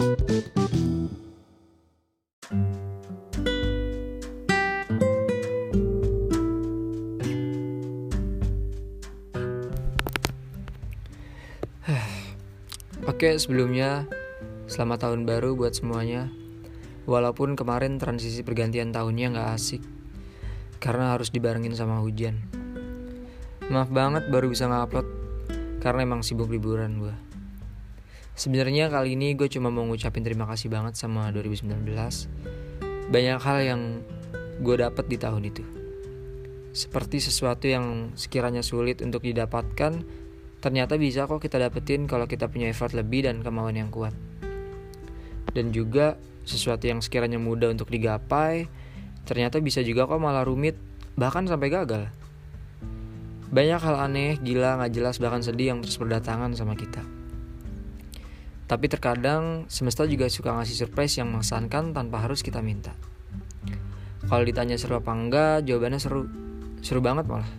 Oke, sebelumnya selamat tahun baru buat semuanya. Walaupun kemarin transisi pergantian tahunnya nggak asik, karena harus dibarengin sama hujan. Maaf banget baru bisa ngupload, karena emang sibuk liburan gue. Sebenarnya kali ini gue cuma mau ngucapin terima kasih banget sama 2019. Banyak hal yang gue dapet di tahun itu. Seperti sesuatu yang sekiranya sulit untuk didapatkan, ternyata bisa kok kita dapetin kalau kita punya effort lebih dan kemauan yang kuat. Dan juga sesuatu yang sekiranya mudah untuk digapai, ternyata bisa juga kok malah rumit, bahkan sampai gagal. Banyak hal aneh, gila, gak jelas, bahkan sedih yang terus berdatangan sama kita. Tapi terkadang semesta juga suka ngasih surprise yang mengesankan tanpa harus kita minta. Kalau ditanya seru apa enggak, jawabannya seru. Seru banget malah.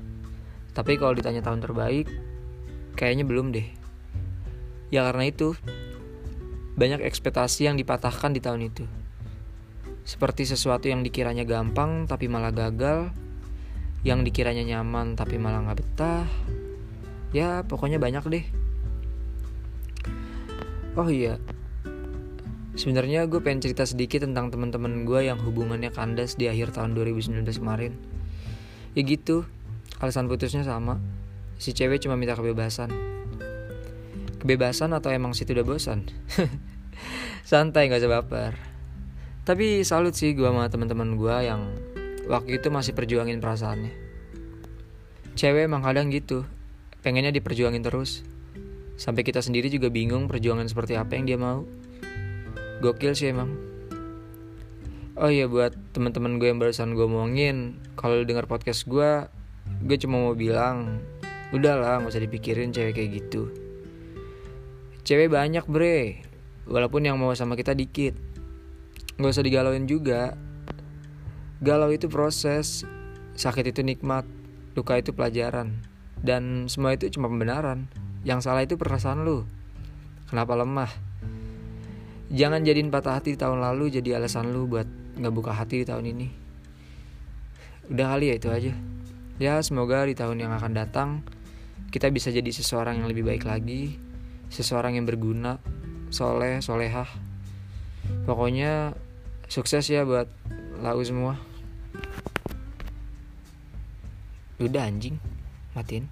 Tapi kalau ditanya tahun terbaik, kayaknya belum deh. Ya karena itu, banyak ekspektasi yang dipatahkan di tahun itu. Seperti sesuatu yang dikiranya gampang tapi malah gagal, yang dikiranya nyaman tapi malah nggak betah. Ya pokoknya banyak deh. Oh iya, sebenarnya gue pengen cerita sedikit tentang teman-teman gue yang hubungannya kandas di akhir tahun 2019 kemarin. Ya gitu, alasan putusnya sama. Si cewek cuma minta kebebasan. Kebebasan atau emang situ udah bosan? Santai gak usah baper. Tapi salut sih gue sama teman-teman gue yang waktu itu masih perjuangin perasaannya. Cewek emang kadang gitu, pengennya diperjuangin terus. Sampai kita sendiri juga bingung perjuangan seperti apa yang dia mau. Gokil sih emang. Oh iya buat teman-teman gue yang barusan gue omongin, kalau dengar podcast gue, gue cuma mau bilang, udahlah nggak usah dipikirin cewek kayak gitu. Cewek banyak bre, walaupun yang mau sama kita dikit. Gak usah digalauin juga. Galau itu proses, sakit itu nikmat, luka itu pelajaran, dan semua itu cuma pembenaran. Yang salah itu perasaan lu. Kenapa lemah? Jangan jadiin patah hati tahun lalu jadi alasan lu buat nggak buka hati di tahun ini. Udah kali ya itu aja. Ya semoga di tahun yang akan datang kita bisa jadi seseorang yang lebih baik lagi, seseorang yang berguna, soleh, solehah. Pokoknya sukses ya buat lau semua. Udah anjing, matiin.